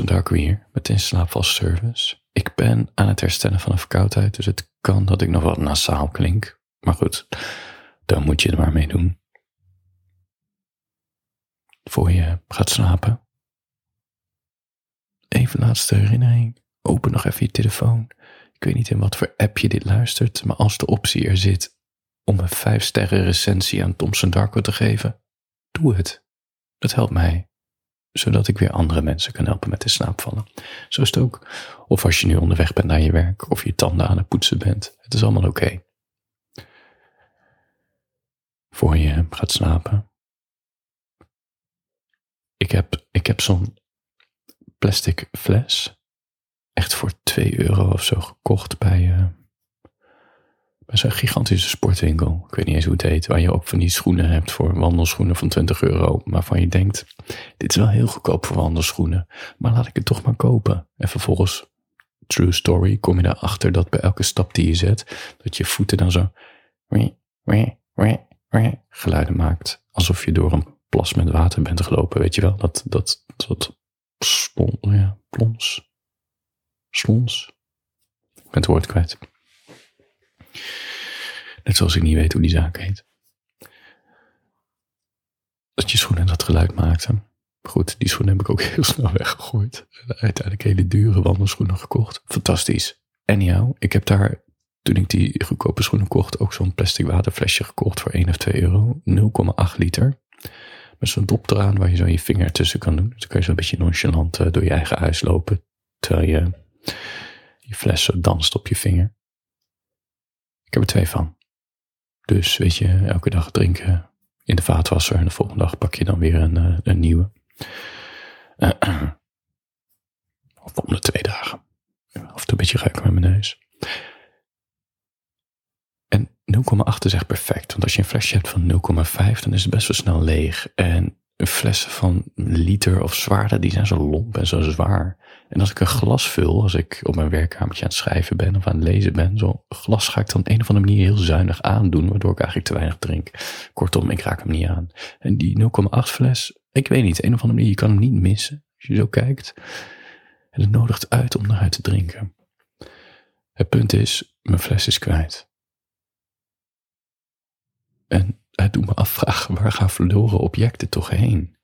Darko hier met een slaapvalservice. Ik ben aan het herstellen van een verkoudheid, dus het kan dat ik nog wat nasaal klink. Maar goed, dan moet je er maar mee doen. Voor je gaat slapen. Even laatste herinnering. Open nog even je telefoon. Ik weet niet in wat voor app je dit luistert, maar als de optie er zit om een 5 sterren recensie aan Thompson Darko te geven, doe het. Dat helpt mij zodat ik weer andere mensen kan helpen met de slaapvallen. Zo is het ook. Of als je nu onderweg bent naar je werk, of je tanden aan het poetsen bent. Het is allemaal oké. Voor je gaat slapen. Ik heb, ik heb zo'n plastic fles. Echt voor 2 euro of zo gekocht bij, uh, bij zo'n gigantische sportwinkel. Ik weet niet eens hoe het heet. Waar je ook van die schoenen hebt voor wandelschoenen van 20 euro. Waarvan je denkt, dit is wel heel goedkoop voor wandelschoenen. Maar laat ik het toch maar kopen. En vervolgens, true story, kom je erachter dat bij elke stap die je zet, dat je voeten dan zo geluiden maakt. Alsof je door een plas met water bent gelopen, weet je wel? Dat, dat, dat slons, ja, plons, slons. Ik ben het woord kwijt. Net zoals ik niet weet hoe die zaak heet. Dat je schoenen dat geluid maakten. Goed, die schoenen heb ik ook heel snel weggegooid. Uiteindelijk hele dure wandelschoenen gekocht. Fantastisch. En jou, ik heb daar, toen ik die goedkope schoenen kocht, ook zo'n plastic waterflesje gekocht voor 1 of 2 euro. 0,8 liter. Met zo'n dop eraan waar je zo je vinger tussen kan doen. Dus dan kun je zo een beetje nonchalant eh, door je eigen huis lopen. Terwijl je je fles zo danst op je vinger. Ik heb er twee van. Dus weet je, elke dag drinken in de vaatwasser en de volgende dag pak je dan weer een, eh, een nieuwe. of om de twee dagen. Of een beetje ruiken met mijn neus. En 0,8 is echt perfect. Want als je een flesje hebt van 0,5, dan is het best wel snel leeg. En flessen van liter of zwaarder, die zijn zo lomp en zo zwaar. En als ik een glas vul, als ik op mijn werkkamertje aan het schrijven ben of aan het lezen ben, zo'n glas ga ik dan op een of andere manier heel zuinig aandoen, waardoor ik eigenlijk te weinig drink. Kortom, ik raak hem niet aan. En die 0,8 fles, ik weet niet, een of andere manier, je kan hem niet missen als je zo kijkt. En het nodigt uit om eruit te drinken. Het punt is, mijn fles is kwijt. En het doet me afvragen, waar gaan verloren objecten toch heen?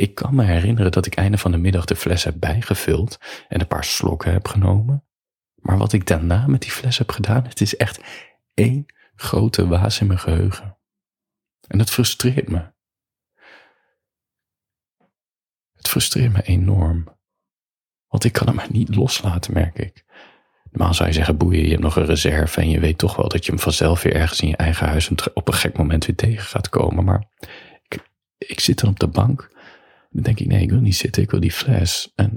Ik kan me herinneren dat ik einde van de middag de fles heb bijgevuld en een paar slokken heb genomen. Maar wat ik daarna met die fles heb gedaan, het is echt één grote waas in mijn geheugen. En dat frustreert me. Het frustreert me enorm. Want ik kan hem maar niet loslaten, merk ik. Normaal zou je zeggen, boeien, je hebt nog een reserve en je weet toch wel dat je hem vanzelf weer ergens in je eigen huis op een gek moment weer tegen gaat komen. Maar ik, ik zit dan op de bank. Dan denk ik, nee, ik wil niet zitten, ik wil die fles. En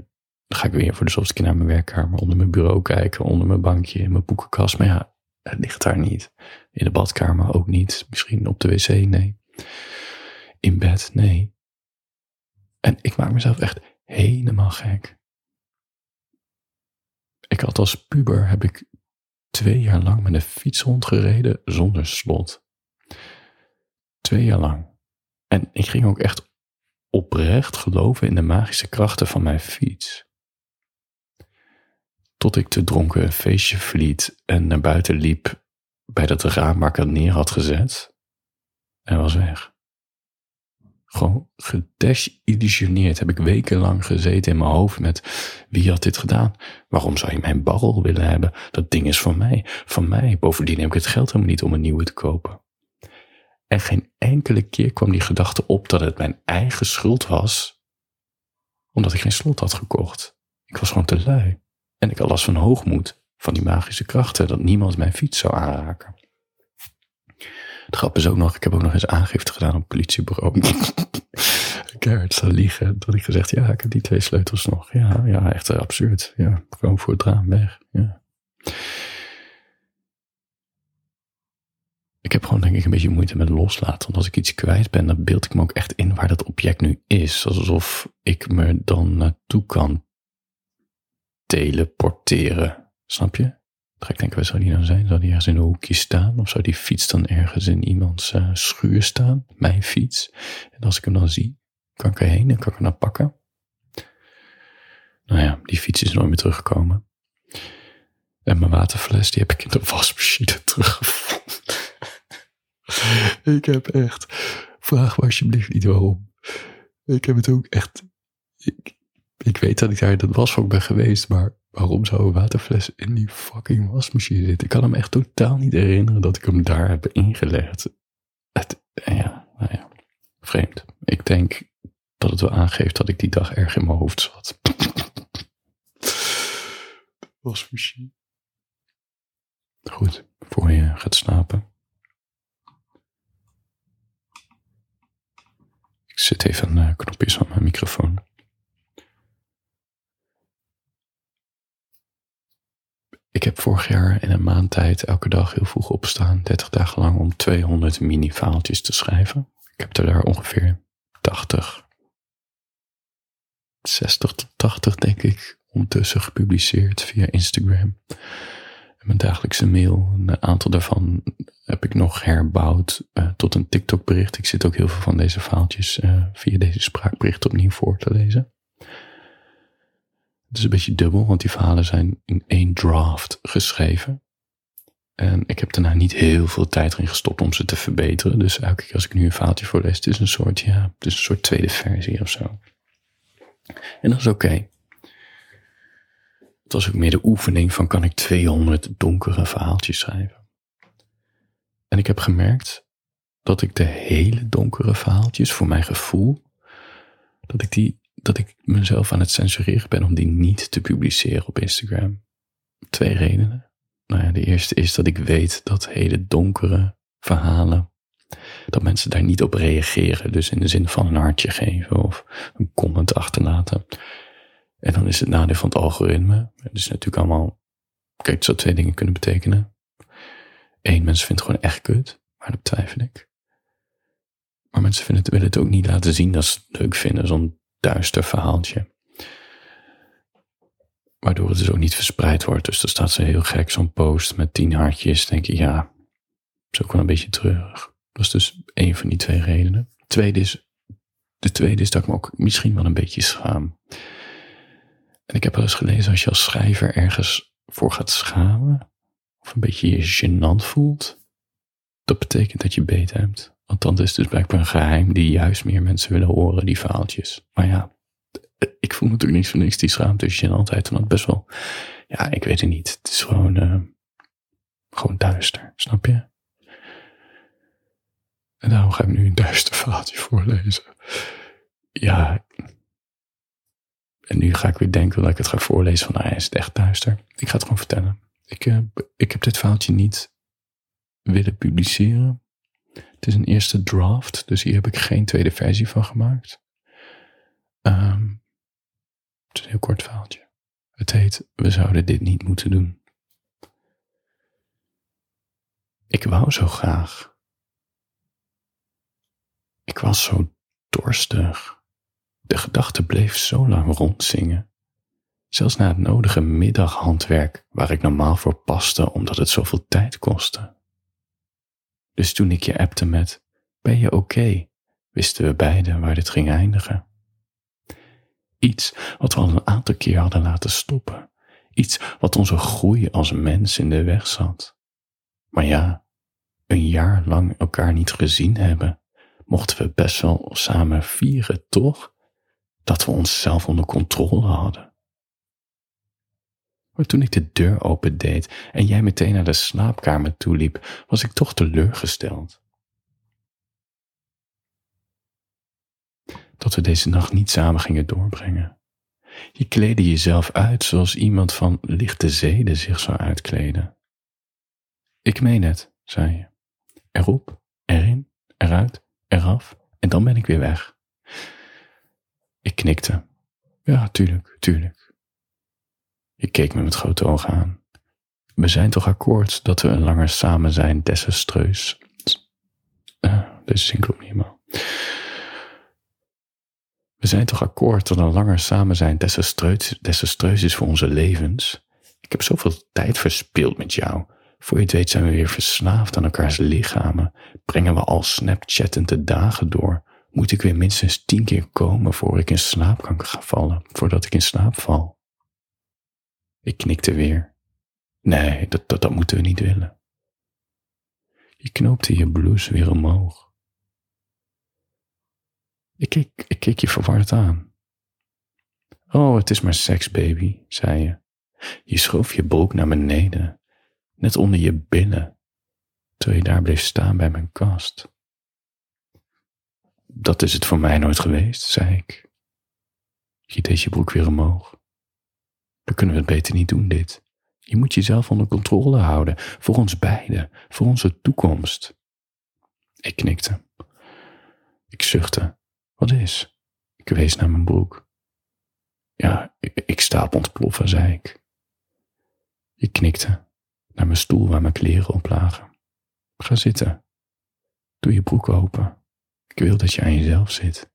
dan ga ik weer voor de zoveelste keer naar mijn werkkamer, onder mijn bureau kijken, onder mijn bankje, in mijn boekenkast. Maar ja, het ligt daar niet. In de badkamer ook niet. Misschien op de wc, nee. In bed, nee. En ik maak mezelf echt helemaal gek. Ik had als puber, heb ik twee jaar lang met een fiets rondgereden zonder slot. Twee jaar lang. En ik ging ook echt oprecht geloven in de magische krachten van mijn fiets. Tot ik te dronken een feestje verliet en naar buiten liep bij dat raam waar ik het neer had gezet en was weg. Gewoon gedesillusioneerd heb ik wekenlang gezeten in mijn hoofd met wie had dit gedaan? Waarom zou je mijn barrel willen hebben? Dat ding is van mij, van mij. Bovendien heb ik het geld helemaal niet om een nieuwe te kopen. En geen enkele keer kwam die gedachte op dat het mijn eigen schuld was, omdat ik geen slot had gekocht. Ik was gewoon te lui. En ik had last van hoogmoed, van die magische krachten, dat niemand mijn fiets zou aanraken. De grap is ook nog, ik heb ook nog eens aangifte gedaan op het politiebureau. Gerrit zou liegen. Dat ik gezegd, ja, ik heb die twee sleutels nog. Ja, ja echt absurd. Ja, gewoon voor het raam weg. Ja. Ik heb gewoon denk ik een beetje moeite met loslaten. Want als ik iets kwijt ben, dan beeld ik me ook echt in waar dat object nu is. Alsof ik me dan naartoe kan teleporteren. Snap je? ga ik denken, waar zou die dan zijn? Zou die ergens in een hoekje staan? Of zou die fiets dan ergens in iemands uh, schuur staan? Mijn fiets. En als ik hem dan zie, kan ik erheen en kan ik hem dan pakken? Nou ja, die fiets is nooit meer teruggekomen. En mijn waterfles, die heb ik in de wasmachine teruggevonden. Ik heb echt, vraag me alsjeblieft niet waarom. Ik heb het ook echt, ik, ik weet dat ik daar in dat wasvak ben geweest, maar waarom zou een waterfles in die fucking wasmachine zitten? Ik kan hem echt totaal niet herinneren dat ik hem daar heb ingelegd. Het, ja, nou ja, vreemd. Ik denk dat het wel aangeeft dat ik die dag erg in mijn hoofd zat. wasmachine. Goed, voor je gaat slapen. Zet even een knopjes aan mijn microfoon. Ik heb vorig jaar in een maand tijd elke dag heel vroeg opstaan, 30 dagen lang, om 200 mini-faaltjes te schrijven. Ik heb er daar ongeveer 80, 60 tot 80 denk ik, ondertussen gepubliceerd via Instagram. Mijn dagelijkse mail, een aantal daarvan heb ik nog herbouwd uh, tot een TikTok bericht. Ik zit ook heel veel van deze faaltjes uh, via deze spraakbericht opnieuw voor te lezen. Het is een beetje dubbel, want die verhalen zijn in één draft geschreven. En ik heb daarna niet heel veel tijd erin gestopt om ze te verbeteren. Dus elke keer als ik nu een faaltje voorlees, het is een soort, ja, het is een soort tweede versie of zo. En dat is oké. Het was ook meer de oefening van kan ik 200 donkere verhaaltjes schrijven. En ik heb gemerkt dat ik de hele donkere verhaaltjes, voor mijn gevoel, dat ik die dat ik mezelf aan het censureren ben om die niet te publiceren op Instagram. Twee redenen. Nou ja, de eerste is dat ik weet dat hele donkere verhalen, dat mensen daar niet op reageren. Dus in de zin van een hartje geven of een comment achterlaten. En dan is het nadeel van het algoritme. Het is natuurlijk allemaal, kijk, het zou twee dingen kunnen betekenen. Eén, mensen vinden het gewoon echt kut, maar dat twijfel ik. Maar mensen vinden het, willen het ook niet laten zien dat ze het leuk vinden, zo'n duister verhaaltje. Waardoor het dus ook niet verspreid wordt. Dus er staat zo heel gek zo'n post met tien hartjes. Denk je, ja, is ook wel een beetje treurig. Dat is dus één van die twee redenen. Tweede is, de tweede is dat ik me ook misschien wel een beetje schaam. En ik heb wel eens gelezen, als je als schrijver ergens voor gaat schamen, of een beetje je gênant voelt, dat betekent dat je beet hebt. Want dan is dus blijkbaar een geheim die juist meer mensen willen horen, die verhaaltjes. Maar ja, ik voel natuurlijk niks van niks die schaamte en van het best wel, ja, ik weet het niet. Het is gewoon, uh, gewoon duister, snap je? En daarom ga ik nu een duister verhaaltje voorlezen. Ja, en nu ga ik weer denken dat ik het ga voorlezen van, nou, is het echt duister? Ik ga het gewoon vertellen. Ik, uh, ik heb dit verhaaltje niet willen publiceren. Het is een eerste draft, dus hier heb ik geen tweede versie van gemaakt. Um, het is een heel kort verhaaltje. Het heet We zouden dit niet moeten doen. Ik wou zo graag. Ik was zo dorstig. De gedachte bleef zo lang rondzingen. Zelfs na het nodige middaghandwerk waar ik normaal voor paste omdat het zoveel tijd kostte. Dus toen ik je appte met, ben je oké, wisten we beiden waar dit ging eindigen. Iets wat we al een aantal keer hadden laten stoppen. Iets wat onze groei als mens in de weg zat. Maar ja, een jaar lang elkaar niet gezien hebben, mochten we best wel samen vieren, toch? Dat we onszelf onder controle hadden. Maar toen ik de deur opendeed en jij meteen naar de slaapkamer toeliep, was ik toch teleurgesteld. Dat we deze nacht niet samen gingen doorbrengen. Je kleedde jezelf uit zoals iemand van lichte zeden zich zou uitkleden. Ik meen het, zei je. Erop, erin, eruit, eraf en dan ben ik weer weg. Ik knikte. Ja, tuurlijk, tuurlijk. Ik keek me met grote ogen aan. We zijn toch akkoord dat we een langer samen zijn desastreus. Uh, deze zin niet helemaal. We zijn toch akkoord dat een langer samen zijn desastreus, desastreus is voor onze levens. Ik heb zoveel tijd verspild met jou. Voor je het weet zijn we weer verslaafd aan elkaars lichamen. Brengen we al snapchattend de dagen door. Moet ik weer minstens tien keer komen voor ik in slaap kan gaan vallen, voordat ik in slaap val. Ik knikte weer. Nee, dat, dat, dat moeten we niet willen. Je knoopte je blouse weer omhoog. Ik keek, ik keek je verward aan. Oh, het is maar seks, baby, zei je. Je schoof je broek naar beneden, net onder je billen, terwijl je daar bleef staan bij mijn kast. Dat is het voor mij nooit geweest, zei ik. Je deed je broek weer omhoog. Dan kunnen we het beter niet doen, dit. Je moet jezelf onder controle houden, voor ons beiden, voor onze toekomst. Ik knikte. Ik zuchtte. Wat is? Ik wees naar mijn broek. Ja, ik, sta op ontploffen, zei ik. Ik knikte naar mijn stoel waar mijn kleren op lagen. Ga zitten. Doe je broek open. Ik wil dat je aan jezelf zit.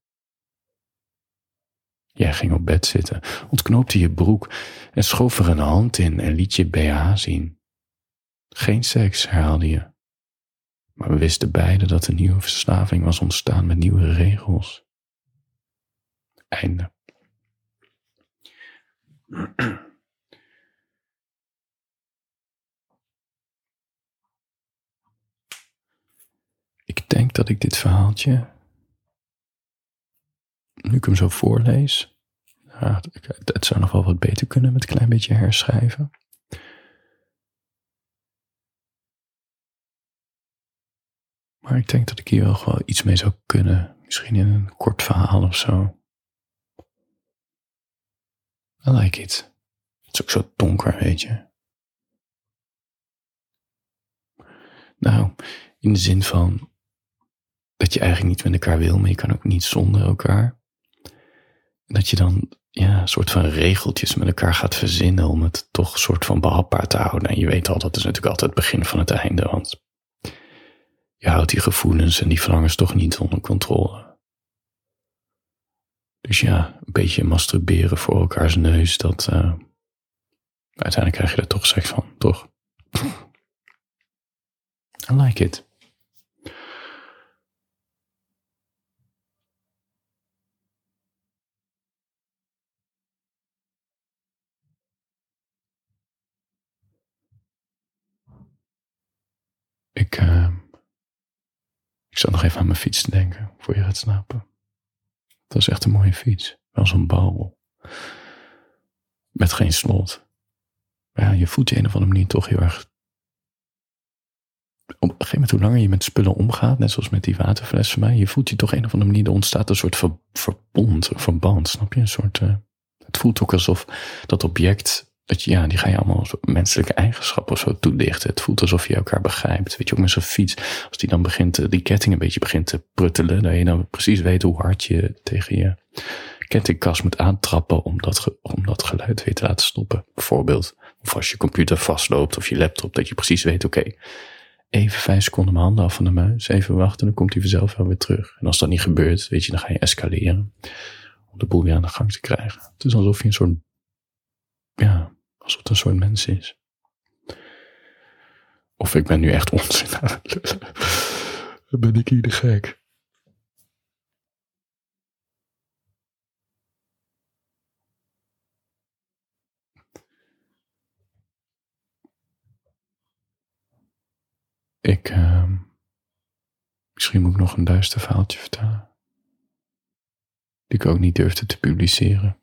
Jij ging op bed zitten, ontknoopte je broek en schoof er een hand in en liet je BH zien. Geen seks, herhaalde je. Maar we wisten beiden dat een nieuwe verslaving was ontstaan met nieuwe regels. Einde. Denk dat ik dit verhaaltje nu ik hem zo voorlees, het zou nog wel wat beter kunnen met een klein beetje herschrijven. Maar ik denk dat ik hier wel wel iets mee zou kunnen. Misschien in een kort verhaal of zo. I like it. Het is ook zo donker, weet je. Nou, in de zin van dat je eigenlijk niet met elkaar wil, maar je kan ook niet zonder elkaar dat je dan ja, een soort van regeltjes met elkaar gaat verzinnen om het toch een soort van behapbaar te houden. En je weet al, dat is natuurlijk altijd het begin van het einde, want je houdt die gevoelens en die verlangens toch niet onder controle. Dus ja, een beetje masturberen voor elkaars neus, dat uh, uiteindelijk krijg je er toch seks van, toch? I like it. Uh, ik zat nog even aan mijn fiets te denken voor je gaat slapen. Dat was echt een mooie fiets. Wel zo'n bouw. Met geen slot. Maar ja, je voelt je een of andere manier toch heel erg. Op een gegeven moment, hoe langer je met spullen omgaat, net zoals met die waterfles van mij, je voelt je toch een of andere manier, er ontstaat een soort ver, verbond, verband, snap je? Een soort, uh, het voelt ook alsof dat object ja, die ga je allemaal menselijke eigenschappen of zo toelichten. Het voelt alsof je elkaar begrijpt. Weet je, ook met zo'n fiets, als die dan begint, die ketting een beetje begint te pruttelen, dat je dan precies weet hoe hard je tegen je kettingkast moet aantrappen om dat, om dat geluid weer te laten stoppen. Bijvoorbeeld, of als je computer vastloopt of je laptop, dat je precies weet, oké, even vijf seconden mijn handen af van de muis, even wachten, dan komt hij vanzelf wel weer terug. En als dat niet gebeurt, weet je, dan ga je escaleren om de boel weer aan de gang te krijgen. Het is alsof je een soort, ja, Alsof het een soort mens is. Of ik ben nu echt onzin aan het lullen. Ben ik hier de gek? Ik, uh, misschien moet ik nog een duister verhaaltje vertellen. Die ik ook niet durfde te publiceren.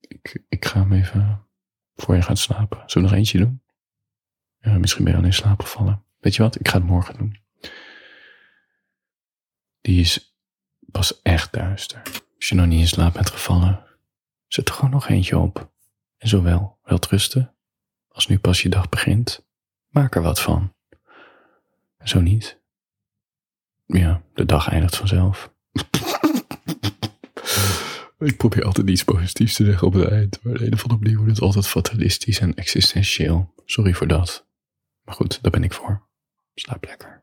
Ik, ik ga hem even voor je gaat slapen. Zullen we nog eentje doen? Misschien ben je al in slaap gevallen. Weet je wat? Ik ga het morgen doen. Die is pas echt duister. Als je nog niet in slaap bent gevallen, zet er gewoon nog eentje op. En zowel wel rusten, als nu pas je dag begint, maak er wat van. Zo niet. Ja, de dag eindigt vanzelf. Ik probeer altijd iets positiefs te zeggen op het eind, maar de een of andere manier wordt het altijd fatalistisch en existentieel. Sorry voor dat. Maar goed, daar ben ik voor. Slaap lekker.